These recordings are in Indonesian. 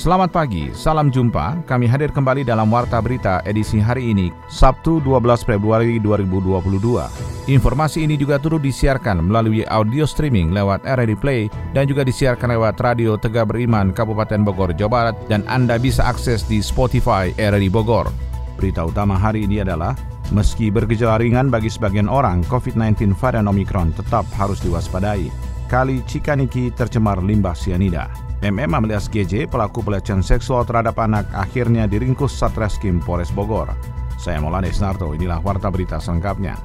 Selamat pagi, salam jumpa. Kami hadir kembali dalam Warta Berita edisi hari ini, Sabtu 12 Februari 2022. Informasi ini juga turut disiarkan melalui audio streaming lewat RRI Play dan juga disiarkan lewat Radio Tegak Beriman Kabupaten Bogor, Jawa Barat dan Anda bisa akses di Spotify RRI Bogor. Berita utama hari ini adalah Meski bergejala ringan bagi sebagian orang, COVID-19 varian Omicron tetap harus diwaspadai. Kali Cikaniki tercemar limbah sianida. MM alias GJ, pelaku pelecehan seksual terhadap anak, akhirnya diringkus Satreskrim Polres Bogor. Saya Maulana Isnarto, inilah Warta Berita selengkapnya.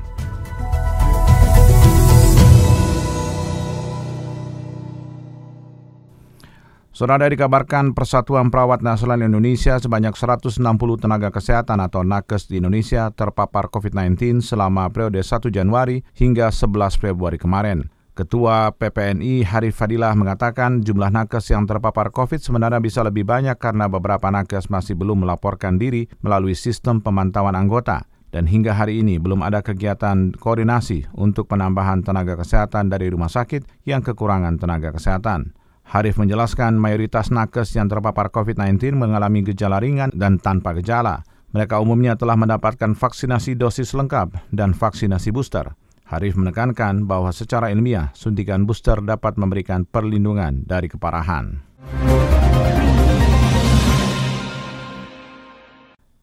Saudara dikabarkan Persatuan Perawat Nasional Indonesia sebanyak 160 tenaga kesehatan atau nakes di Indonesia terpapar COVID-19 selama periode 1 Januari hingga 11 Februari kemarin. Ketua PPNI Harif Fadilah mengatakan jumlah nakes yang terpapar COVID sebenarnya bisa lebih banyak karena beberapa nakes masih belum melaporkan diri melalui sistem pemantauan anggota. Dan hingga hari ini belum ada kegiatan koordinasi untuk penambahan tenaga kesehatan dari rumah sakit yang kekurangan tenaga kesehatan. Harif menjelaskan mayoritas nakes yang terpapar COVID-19 mengalami gejala ringan dan tanpa gejala. Mereka umumnya telah mendapatkan vaksinasi dosis lengkap dan vaksinasi booster. Harif menekankan bahwa secara ilmiah suntikan booster dapat memberikan perlindungan dari keparahan.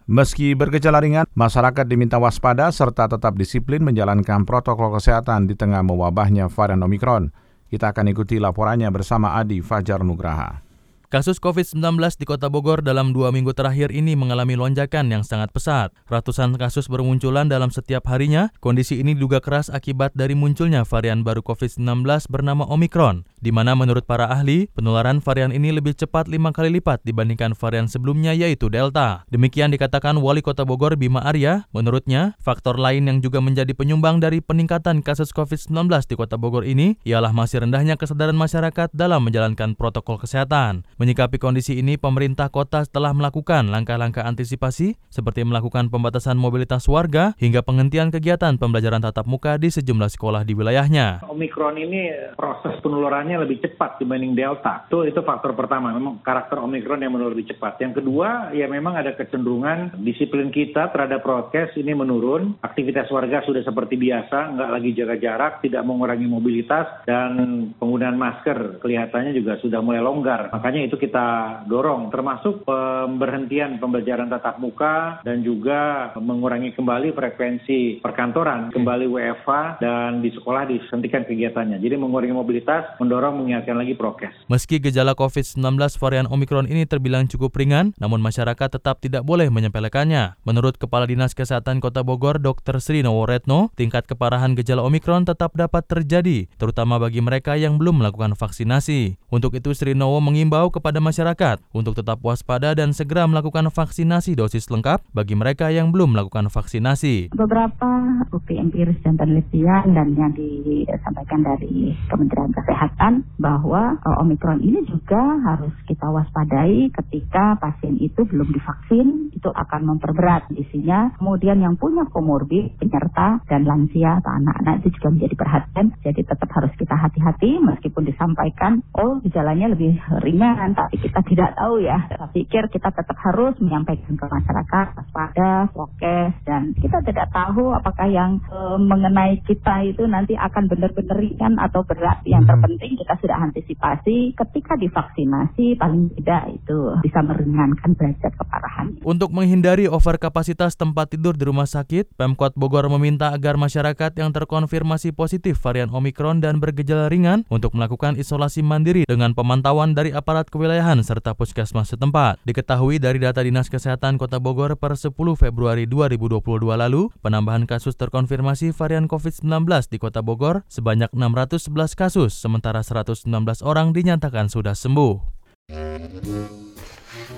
Meski bergejala ringan, masyarakat diminta waspada serta tetap disiplin menjalankan protokol kesehatan di tengah mewabahnya varian Omikron. Kita akan ikuti laporannya bersama Adi Fajar Nugraha. Kasus COVID-19 di Kota Bogor dalam dua minggu terakhir ini mengalami lonjakan yang sangat pesat. Ratusan kasus bermunculan dalam setiap harinya. Kondisi ini diduga keras akibat dari munculnya varian baru COVID-19 bernama Omicron, di mana menurut para ahli, penularan varian ini lebih cepat lima kali lipat dibandingkan varian sebelumnya yaitu Delta. Demikian dikatakan Wali Kota Bogor Bima Arya. Menurutnya, faktor lain yang juga menjadi penyumbang dari peningkatan kasus COVID-19 di Kota Bogor ini ialah masih rendahnya kesadaran masyarakat dalam menjalankan protokol kesehatan. Menyikapi kondisi ini, pemerintah kota telah melakukan langkah-langkah antisipasi seperti melakukan pembatasan mobilitas warga hingga penghentian kegiatan pembelajaran tatap muka di sejumlah sekolah di wilayahnya. Omikron ini proses penularannya lebih cepat dibanding Delta. Itu itu faktor pertama, memang karakter Omikron yang menular lebih cepat. Yang kedua, ya memang ada kecenderungan disiplin kita terhadap prokes ini menurun. Aktivitas warga sudah seperti biasa, nggak lagi jaga jarak, tidak mengurangi mobilitas, dan penggunaan masker kelihatannya juga sudah mulai longgar. Makanya itu kita dorong, termasuk pemberhentian pembelajaran tatap muka dan juga mengurangi kembali frekuensi perkantoran, kembali WFA dan di sekolah dihentikan kegiatannya. Jadi mengurangi mobilitas, mendorong mengingatkan lagi prokes. Meski gejala COVID-19 varian Omikron ini terbilang cukup ringan, namun masyarakat tetap tidak boleh menyepelekannya. Menurut Kepala Dinas Kesehatan Kota Bogor, Dr. Sri Noworetno, tingkat keparahan gejala Omikron tetap dapat terjadi, terutama bagi mereka yang belum melakukan vaksinasi. Untuk itu, Sri Nowo mengimbau ke kepada masyarakat untuk tetap waspada dan segera melakukan vaksinasi dosis lengkap bagi mereka yang belum melakukan vaksinasi. Beberapa bukti empiris dan penelitian dan yang disampaikan dari Kementerian Kesehatan bahwa eh, Omikron ini juga harus kita waspadai ketika pasien itu belum divaksin, itu akan memperberat kondisinya. Kemudian yang punya komorbid, penyerta, dan lansia atau anak-anak itu juga menjadi perhatian. Jadi tetap harus kita hati-hati meskipun disampaikan, oh gejalanya lebih ringan, tapi kita tidak tahu ya. Saya pikir kita tetap harus menyampaikan ke masyarakat pada prokes dan kita tidak tahu apakah yang e, mengenai kita itu nanti akan benar-benar ringan atau berat. Yang hmm. terpenting kita sudah antisipasi ketika divaksinasi paling tidak itu bisa meringankan derajat keparahan. Untuk menghindari over kapasitas tempat tidur di rumah sakit, Pemkot Bogor meminta agar masyarakat yang terkonfirmasi positif varian Omikron dan bergejala ringan untuk melakukan isolasi mandiri dengan pemantauan dari aparat kewilayahan serta puskesmas setempat. Diketahui dari data Dinas Kesehatan Kota Bogor per 10 Februari 2022 lalu, penambahan kasus terkonfirmasi varian COVID-19 di Kota Bogor sebanyak 611 kasus, sementara 119 orang dinyatakan sudah sembuh.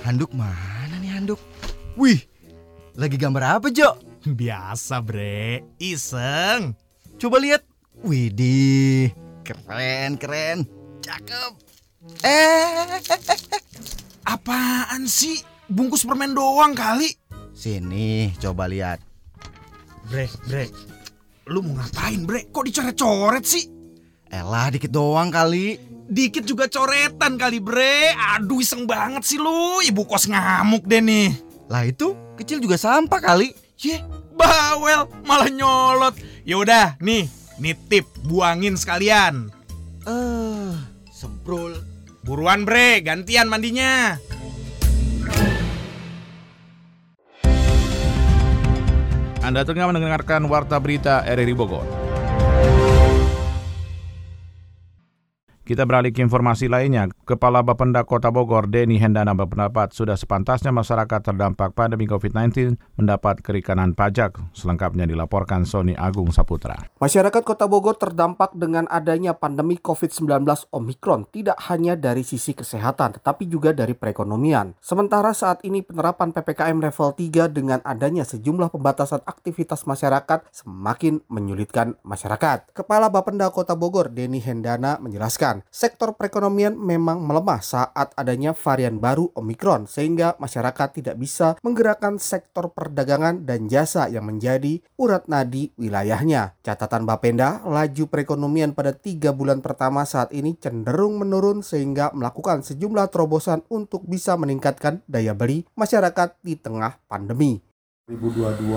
Handuk mana nih handuk? Wih, lagi gambar apa, Jo? Biasa, Bre. Iseng. Coba lihat. Widih, keren, keren. Cakep. Eh, apaan sih? bungkus permen doang kali. Sini, coba lihat. Bre, bre. Lu mau ngapain, bre? Kok dicoret-coret sih? Elah, dikit doang kali. Dikit juga coretan kali, bre. Aduh, iseng banget sih lu. Ibu kos ngamuk deh nih. Lah itu, kecil juga sampah kali. Ye, bawel, malah nyolot. Yaudah, nih, nitip, buangin sekalian. Eh, uh. Buruan bre, gantian mandinya. Anda tengah mendengarkan Warta Berita RRI Bogor. Kita beralih ke informasi lainnya. Kepala Bapenda Kota Bogor, Denny Hendana berpendapat sudah sepantasnya masyarakat terdampak pandemi COVID-19 mendapat kerikanan pajak. Selengkapnya dilaporkan Sony Agung Saputra. Masyarakat Kota Bogor terdampak dengan adanya pandemi COVID-19 Omikron tidak hanya dari sisi kesehatan tetapi juga dari perekonomian. Sementara saat ini penerapan PPKM level 3 dengan adanya sejumlah pembatasan aktivitas masyarakat semakin menyulitkan masyarakat. Kepala Bapenda Kota Bogor, Denny Hendana menjelaskan sektor perekonomian memang melemah saat adanya varian baru Omikron sehingga masyarakat tidak bisa menggerakkan sektor perdagangan dan jasa yang menjadi urat nadi wilayahnya. Catatan Bapenda, laju perekonomian pada tiga bulan pertama saat ini cenderung menurun sehingga melakukan sejumlah terobosan untuk bisa meningkatkan daya beli masyarakat di tengah pandemi. 2022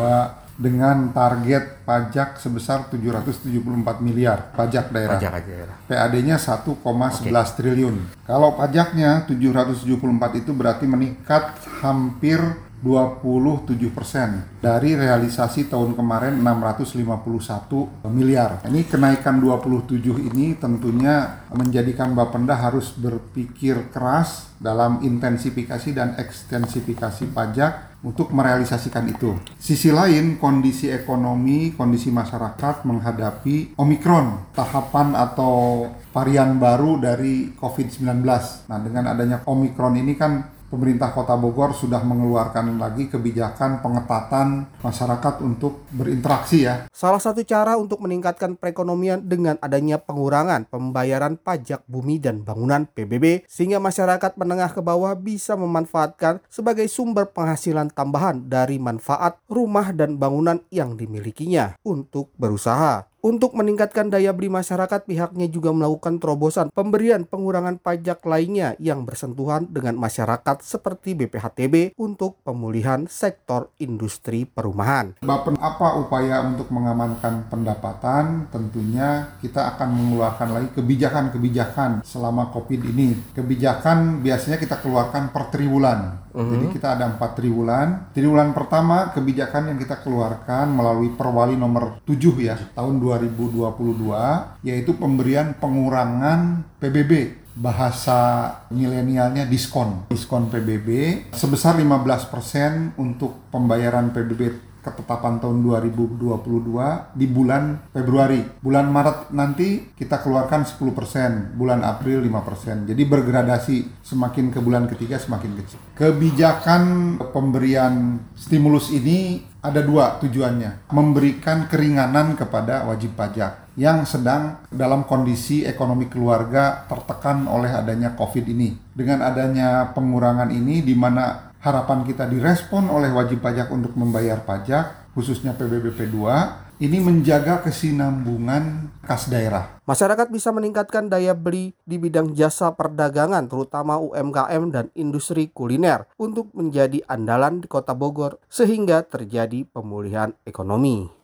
dengan target pajak sebesar 774 miliar pajak daerah. Pajak daerah. PAD-nya 1,11 okay. triliun. Kalau pajaknya 774 itu berarti meningkat hampir 27 persen dari realisasi tahun kemarin 651 miliar. Ini kenaikan 27 ini tentunya menjadikan Bapenda harus berpikir keras dalam intensifikasi dan ekstensifikasi pajak untuk merealisasikan itu. Sisi lain, kondisi ekonomi, kondisi masyarakat menghadapi Omikron, tahapan atau varian baru dari COVID-19. Nah, dengan adanya Omikron ini kan pemerintah Kota Bogor sudah mengeluarkan lagi kebijakan pengetatan masyarakat untuk berinteraksi ya. Salah satu cara untuk meningkatkan perekonomian dengan adanya pengurangan pembayaran pajak bumi dan bangunan PBB sehingga masyarakat menengah ke bawah bisa memanfaatkan sebagai sumber penghasilan tambahan dari manfaat rumah dan bangunan yang dimilikinya untuk berusaha. Untuk meningkatkan daya beli masyarakat, pihaknya juga melakukan terobosan pemberian pengurangan pajak lainnya yang bersentuhan dengan masyarakat seperti BPHTB untuk pemulihan sektor industri perumahan. Bapak, apa upaya untuk mengamankan pendapatan? Tentunya kita akan mengeluarkan lagi kebijakan-kebijakan selama COVID ini. Kebijakan biasanya kita keluarkan per triwulan. -huh. Jadi kita ada empat triwulan. Triwulan pertama kebijakan yang kita keluarkan melalui Perwali nomor 7 ya tahun 2000 2022 yaitu pemberian pengurangan PBB bahasa milenialnya diskon diskon PBB sebesar 15% untuk pembayaran PBB ketetapan tahun 2022 di bulan Februari. Bulan Maret nanti kita keluarkan 10%, bulan April 5%. Jadi bergradasi semakin ke bulan ketiga semakin kecil. Kebijakan pemberian stimulus ini ada dua tujuannya. Memberikan keringanan kepada wajib pajak yang sedang dalam kondisi ekonomi keluarga tertekan oleh adanya COVID ini. Dengan adanya pengurangan ini di mana harapan kita direspon oleh wajib pajak untuk membayar pajak, khususnya PBBP 2, ini menjaga kesinambungan kas daerah. Masyarakat bisa meningkatkan daya beli di bidang jasa perdagangan, terutama UMKM dan industri kuliner, untuk menjadi andalan di Kota Bogor, sehingga terjadi pemulihan ekonomi.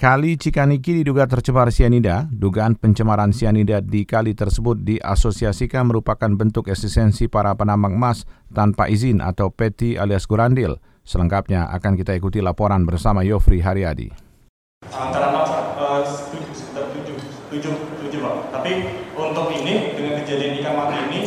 Kali Cikaniki diduga tercemar sianida. Dugaan pencemaran sianida di kali tersebut diasosiasikan merupakan bentuk eksistensi para penambang emas tanpa izin atau peti alias gurandil. Selengkapnya akan kita ikuti laporan bersama Yofri Haryadi. Antara uh, sekitar tujuh, tujuh, tujuh pak. Tapi untuk ini dengan kejadian ikan mati ini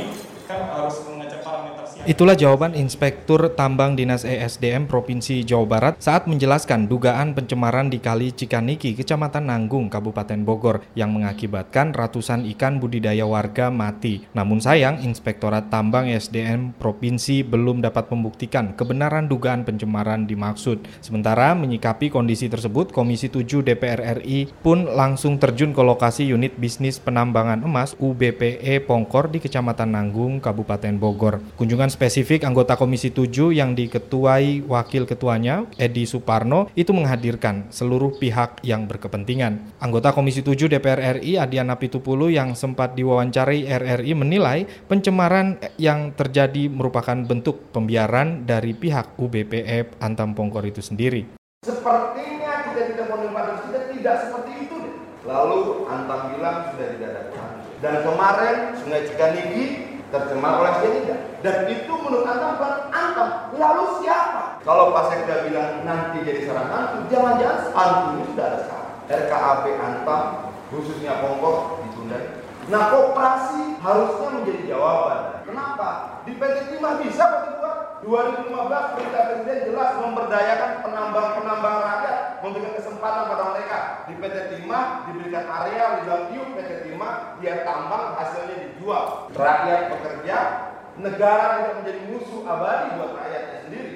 kan harus mengecek parameter Itulah jawaban Inspektur Tambang Dinas ESDM Provinsi Jawa Barat saat menjelaskan dugaan pencemaran di Kali Cikaniki, Kecamatan Nanggung, Kabupaten Bogor yang mengakibatkan ratusan ikan budidaya warga mati. Namun sayang, Inspektorat Tambang ESDM Provinsi belum dapat membuktikan kebenaran dugaan pencemaran dimaksud. Sementara menyikapi kondisi tersebut, Komisi 7 DPR RI pun langsung terjun ke lokasi unit bisnis penambangan emas UBPE Pongkor di Kecamatan Nanggung, Kabupaten Bogor. Kunjungan spesifik anggota Komisi 7 yang diketuai wakil ketuanya Edi Suparno itu menghadirkan seluruh pihak yang berkepentingan. Anggota Komisi 7 DPR RI Adiana Pitupulu yang sempat diwawancari RRI menilai pencemaran yang terjadi merupakan bentuk pembiaran dari pihak UBPE Antam Pongkor itu sendiri. Sepertinya kita tidak menerima kita tidak seperti itu. Lalu Antam bilang sudah tidak ada dan kemarin Sungai Cikaniki tercemar oleh cyanida. Dan itu menurut Anda bukan Antam. Lalu siapa? Kalau Pak Sekda bilang nanti jadi sarang hantu, jangan-jangan hantu ini sudah ada sekarang. RKAP Antam, khususnya Pongkor, ditunda. Nah, kooperasi harusnya menjadi jawaban. Kenapa? Di PT Timah bisa dibuat. 2015 perintah Presiden jelas memberdayakan penambang-penambang rakyat, memberikan kesempatan pada mereka. Di PT Timah diberikan area di dalam tiup PT Timah, dia tambang hasilnya dijual. Rakyat bekerja, negara tidak menjadi musuh abadi buat rakyatnya sendiri.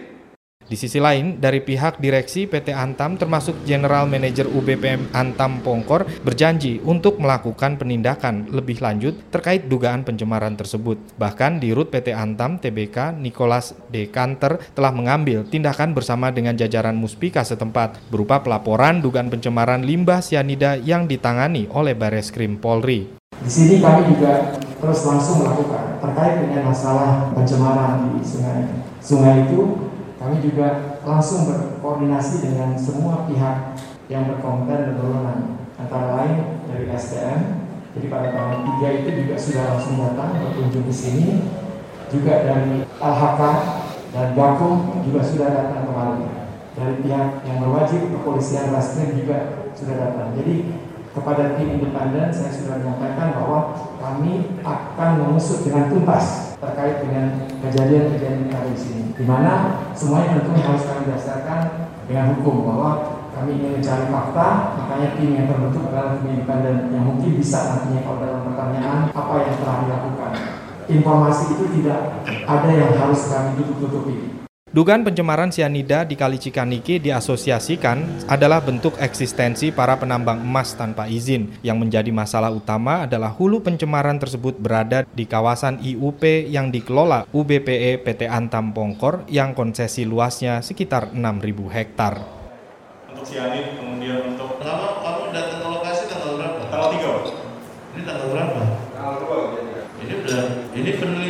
Di sisi lain, dari pihak direksi PT Antam termasuk General Manager UBPM Antam Pongkor berjanji untuk melakukan penindakan lebih lanjut terkait dugaan pencemaran tersebut. Bahkan di Rut PT Antam TBK Nicholas D. Kanter telah mengambil tindakan bersama dengan jajaran Muspika setempat berupa pelaporan dugaan pencemaran limbah sianida yang ditangani oleh Bareskrim Polri. Di sini kami juga terus langsung melakukan terkait dengan masalah pencemaran di sungai. Sungai itu kami juga langsung berkoordinasi dengan semua pihak yang berkompeten dan berwenang, antara lain dari SDM. Jadi pada tanggal 3 itu juga sudah langsung datang berkunjung di sini. Juga dari LHK dan Gakum juga sudah datang kemarin. Dari pihak yang berwajib, kepolisian, Rastrim juga sudah datang. Jadi kepada tim independen saya sudah menyampaikan bahwa kami akan mengusut dengan tuntas terkait dengan kejadian-kejadian di sini. Di mana semuanya tentu harus kami dasarkan dengan hukum bahwa kami ingin mencari fakta, makanya tim yang terbentuk adalah tim independen yang mungkin bisa nantinya kalau dalam pertanyaan apa yang telah dilakukan. Informasi itu tidak ada yang harus kami tutup-tutupi. Dugaan pencemaran sianida di Kali Cikaniki diasosiasikan adalah bentuk eksistensi para penambang emas tanpa izin. Yang menjadi masalah utama adalah hulu pencemaran tersebut berada di kawasan IUP yang dikelola UBPE PT Antam Pongkor yang konsesi luasnya sekitar 6.000 hektar. Untuk sianid, kemudian untuk... Pertama, kamu datang ke lokasi tanggal berapa? Tanggal 3, Pak. Ini tanggal berapa? Tanggal 2, Ini udah, ini penelitiannya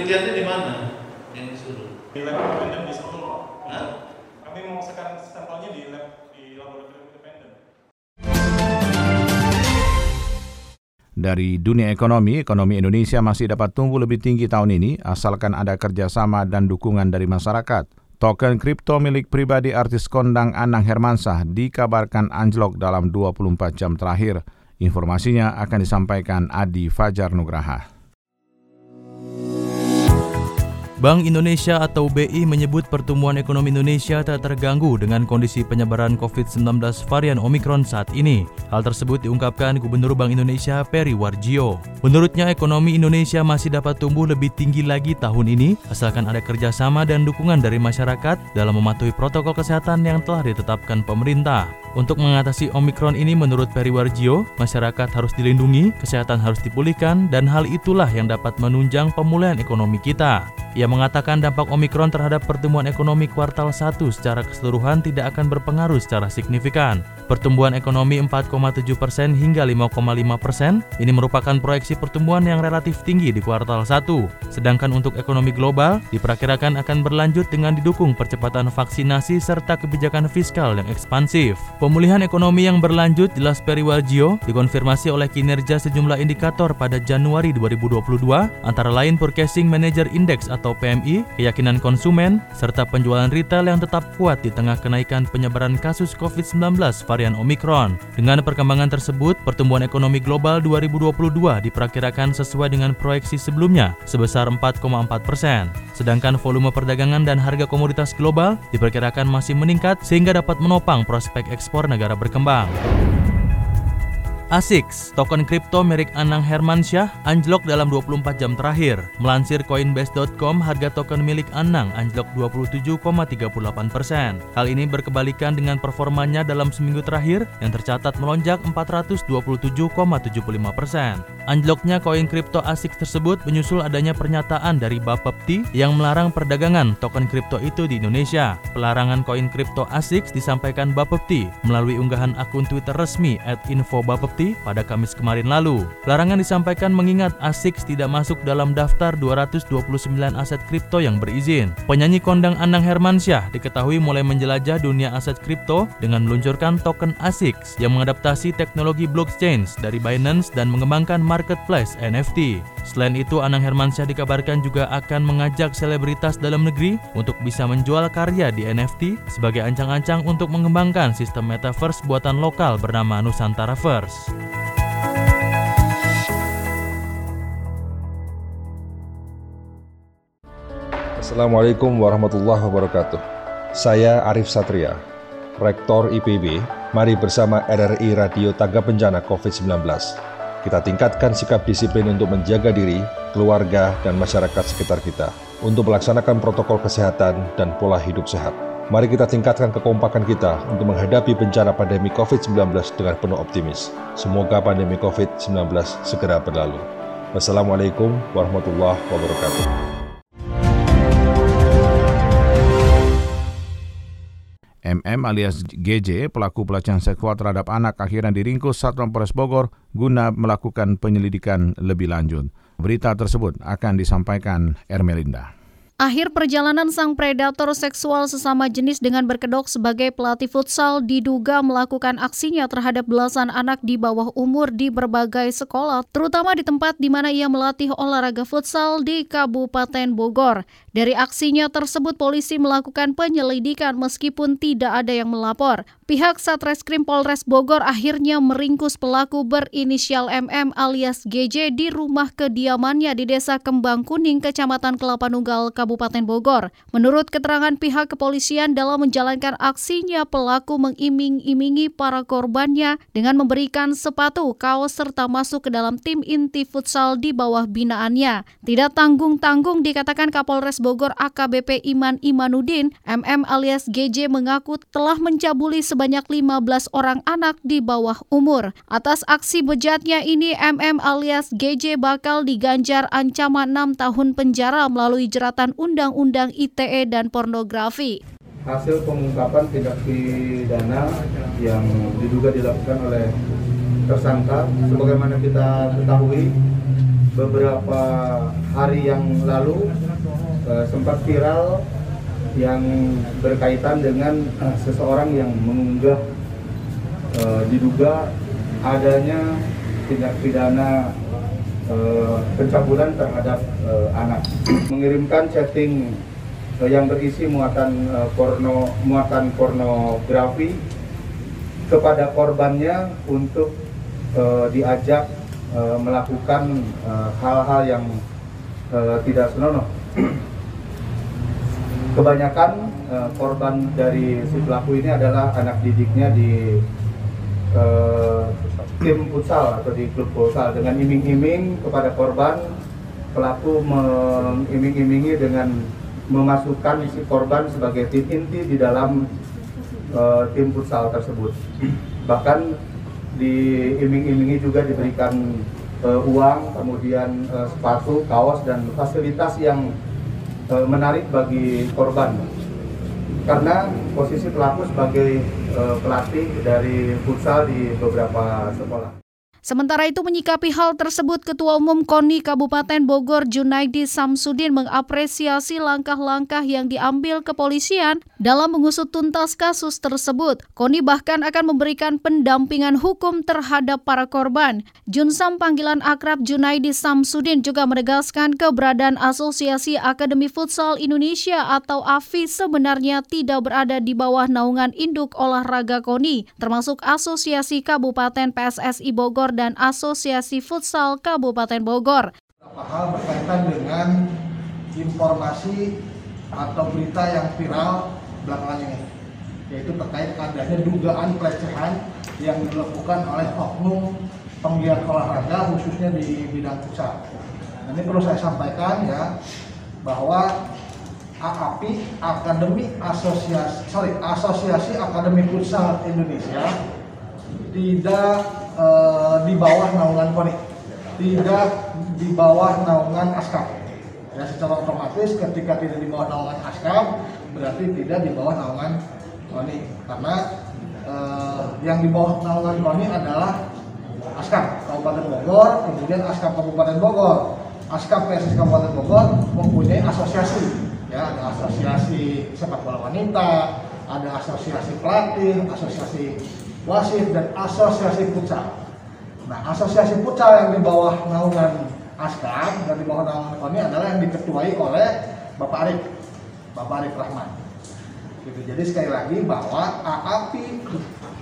Dari dunia ekonomi, ekonomi Indonesia masih dapat tumbuh lebih tinggi tahun ini asalkan ada kerjasama dan dukungan dari masyarakat. Token kripto milik pribadi artis kondang Anang Hermansah dikabarkan anjlok dalam 24 jam terakhir. Informasinya akan disampaikan Adi Fajar Nugraha. Bank Indonesia atau BI menyebut pertumbuhan ekonomi Indonesia tak terganggu dengan kondisi penyebaran COVID-19 varian Omikron saat ini. Hal tersebut diungkapkan Gubernur Bank Indonesia Peri Warjio. Menurutnya ekonomi Indonesia masih dapat tumbuh lebih tinggi lagi tahun ini asalkan ada kerjasama dan dukungan dari masyarakat dalam mematuhi protokol kesehatan yang telah ditetapkan pemerintah. Untuk mengatasi Omikron ini menurut Peri Warjio, masyarakat harus dilindungi, kesehatan harus dipulihkan, dan hal itulah yang dapat menunjang pemulihan ekonomi kita. Ia mengatakan dampak Omikron terhadap pertumbuhan ekonomi kuartal 1 secara keseluruhan tidak akan berpengaruh secara signifikan. Pertumbuhan ekonomi 4,7 persen hingga 5,5 persen ini merupakan proyeksi pertumbuhan yang relatif tinggi di kuartal 1. Sedangkan untuk ekonomi global diperkirakan akan berlanjut dengan didukung percepatan vaksinasi serta kebijakan fiskal yang ekspansif. Pemulihan ekonomi yang berlanjut jelas Periwarjio dikonfirmasi oleh kinerja sejumlah indikator pada Januari 2022 antara lain Purchasing Manager Index atau PMI, keyakinan konsumen, serta penjualan retail yang tetap kuat di tengah kenaikan penyebaran kasus COVID-19 varian Omikron. Dengan perkembangan tersebut, pertumbuhan ekonomi global 2022 diperkirakan sesuai dengan proyeksi sebelumnya sebesar 4,4 persen. Sedangkan volume perdagangan dan harga komoditas global diperkirakan masih meningkat sehingga dapat menopang prospek ekspor negara berkembang. ASICS, token kripto merek Anang Hermansyah, anjlok dalam 24 jam terakhir. Melansir Coinbase.com, harga token milik Anang anjlok 27,38 persen. Hal ini berkebalikan dengan performanya dalam seminggu terakhir yang tercatat melonjak 427,75 persen. Anjloknya koin kripto ASICS tersebut menyusul adanya pernyataan dari Bapepti yang melarang perdagangan token kripto itu di Indonesia. Pelarangan koin kripto ASICS disampaikan Bapepti melalui unggahan akun Twitter resmi @infobapepti Bukti pada Kamis kemarin lalu. Larangan disampaikan mengingat ASICS tidak masuk dalam daftar 229 aset kripto yang berizin. Penyanyi kondang Anang Hermansyah diketahui mulai menjelajah dunia aset kripto dengan meluncurkan token ASICS yang mengadaptasi teknologi blockchain dari Binance dan mengembangkan marketplace NFT. Selain itu, Anang Hermansyah dikabarkan juga akan mengajak selebritas dalam negeri untuk bisa menjual karya di NFT sebagai ancang-ancang untuk mengembangkan sistem metaverse buatan lokal bernama Nusantara Verse. Assalamualaikum warahmatullahi wabarakatuh. Saya Arif Satria, Rektor IPB. Mari bersama RRI Radio Tangga Bencana COVID-19. Kita tingkatkan sikap disiplin untuk menjaga diri, keluarga, dan masyarakat sekitar kita untuk melaksanakan protokol kesehatan dan pola hidup sehat. Mari kita tingkatkan kekompakan kita untuk menghadapi bencana pandemi COVID-19 dengan penuh optimis. Semoga pandemi COVID-19 segera berlalu. Wassalamualaikum warahmatullahi wabarakatuh. MM alias GJ, pelaku pelecehan seksual terhadap anak akhirnya diringkus Satuan Polres Bogor guna melakukan penyelidikan lebih lanjut. Berita tersebut akan disampaikan Ermelinda. Akhir perjalanan sang predator seksual sesama jenis dengan berkedok sebagai pelatih futsal diduga melakukan aksinya terhadap belasan anak di bawah umur di berbagai sekolah, terutama di tempat di mana ia melatih olahraga futsal di Kabupaten Bogor. Dari aksinya tersebut polisi melakukan penyelidikan meskipun tidak ada yang melapor. Pihak Satreskrim Polres Bogor akhirnya meringkus pelaku berinisial MM alias GJ di rumah kediamannya di Desa Kembang Kuning, Kecamatan Kelapa Nunggal, Kabupaten Bogor. Menurut keterangan pihak kepolisian dalam menjalankan aksinya, pelaku mengiming-imingi para korbannya dengan memberikan sepatu, kaos, serta masuk ke dalam tim inti futsal di bawah binaannya. Tidak tanggung-tanggung dikatakan Kapolres Bogor AKBP Iman Imanudin, MM alias GJ mengaku telah mencabuli sebanyak 15 orang anak di bawah umur. Atas aksi bejatnya ini, MM alias GJ bakal diganjar ancaman 6 tahun penjara melalui jeratan Undang-Undang ITE dan pornografi. Hasil pengungkapan tindak pidana yang diduga dilakukan oleh tersangka, sebagaimana kita ketahui, beberapa hari yang lalu eh, sempat viral yang berkaitan dengan uh, seseorang yang mengunggah uh, diduga adanya tindak pidana uh, pencabulan terhadap uh, anak. Mengirimkan chatting uh, yang berisi muatan uh, porno muatan pornografi kepada korbannya untuk uh, diajak uh, melakukan hal-hal uh, yang uh, tidak senonoh kebanyakan uh, korban dari si pelaku ini adalah anak didiknya di uh, tim futsal atau di klub futsal. Dengan iming-iming kepada korban pelaku mengiming-imingi dengan memasukkan si korban sebagai tim inti di dalam uh, tim futsal tersebut. Bahkan diiming-imingi juga diberikan uh, uang kemudian uh, sepatu kaos dan fasilitas yang e, menarik bagi korban karena posisi pelaku sebagai e, pelatih dari futsal di beberapa sekolah. Sementara itu menyikapi hal tersebut Ketua Umum KONI Kabupaten Bogor Junaidi Samsudin mengapresiasi langkah-langkah yang diambil kepolisian dalam mengusut tuntas kasus tersebut. KONI bahkan akan memberikan pendampingan hukum terhadap para korban. Junsam panggilan akrab Junaidi Samsudin juga menegaskan keberadaan Asosiasi Akademi Futsal Indonesia atau AFI sebenarnya tidak berada di bawah naungan induk olahraga KONI, termasuk Asosiasi Kabupaten PSSI Bogor dan Asosiasi Futsal Kabupaten Bogor. Beberapa hal berkaitan dengan informasi atau berita yang viral belakangan ini, yaitu terkait adanya dugaan pelecehan yang dilakukan oleh oknum penggiat olahraga khususnya di bidang futsal. Nah, ini perlu saya sampaikan ya bahwa AAPI Akademi Asosiasi sorry Asosiasi Akademi Futsal Indonesia tidak e, di bawah naungan KONI, tidak di bawah naungan ASKAP. Ya secara otomatis ketika tidak di bawah naungan ASKAP berarti tidak di bawah naungan KONI karena e, yang di bawah naungan KONI adalah ASKAP Kabupaten Bogor, kemudian ASKAP Kabupaten Bogor. ASKAP PSS Kabupaten Bogor mempunyai asosiasi ya ada asosiasi sepak bola wanita, ada asosiasi pelatih, asosiasi wasit dan asosiasi futsal. Nah, asosiasi futsal yang di bawah naungan ASKAM dan di bawah naungan KONI adalah yang diketuai oleh Bapak Arif, Bapak Arif Rahman. Gitu. Jadi sekali lagi bahwa AAPI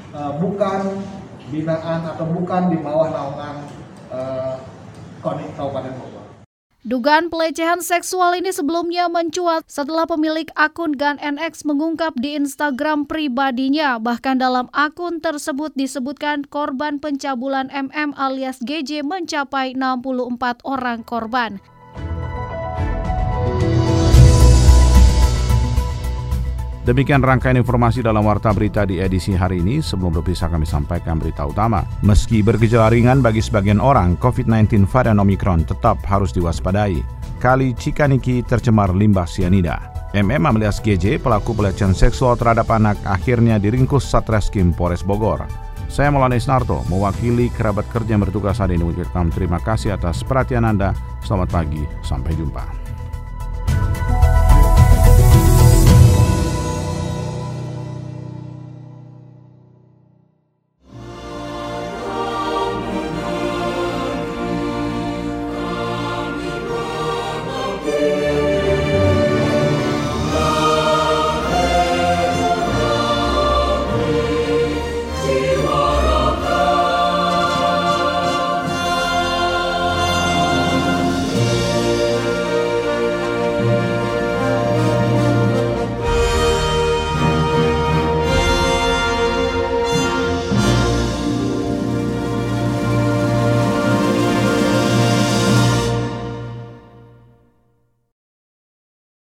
e, bukan binaan atau bukan di bawah naungan e, KONI Kabupaten Bogor. Dugaan pelecehan seksual ini sebelumnya mencuat setelah pemilik akun Gan NX mengungkap di Instagram pribadinya. Bahkan dalam akun tersebut disebutkan korban pencabulan MM alias GJ mencapai 64 orang korban. Demikian rangkaian informasi dalam Warta Berita di edisi hari ini. Sebelum berpisah kami sampaikan berita utama. Meski bergejala ringan bagi sebagian orang, COVID-19 varian Omicron tetap harus diwaspadai. Kali Cikaniki tercemar limbah sianida. MM alias GJ, pelaku pelecehan seksual terhadap anak, akhirnya diringkus Satreskrim Polres Bogor. Saya Maulana Isnarto, mewakili kerabat kerja yang bertugas hari ini mengucapkan terima kasih atas perhatian Anda. Selamat pagi, sampai jumpa.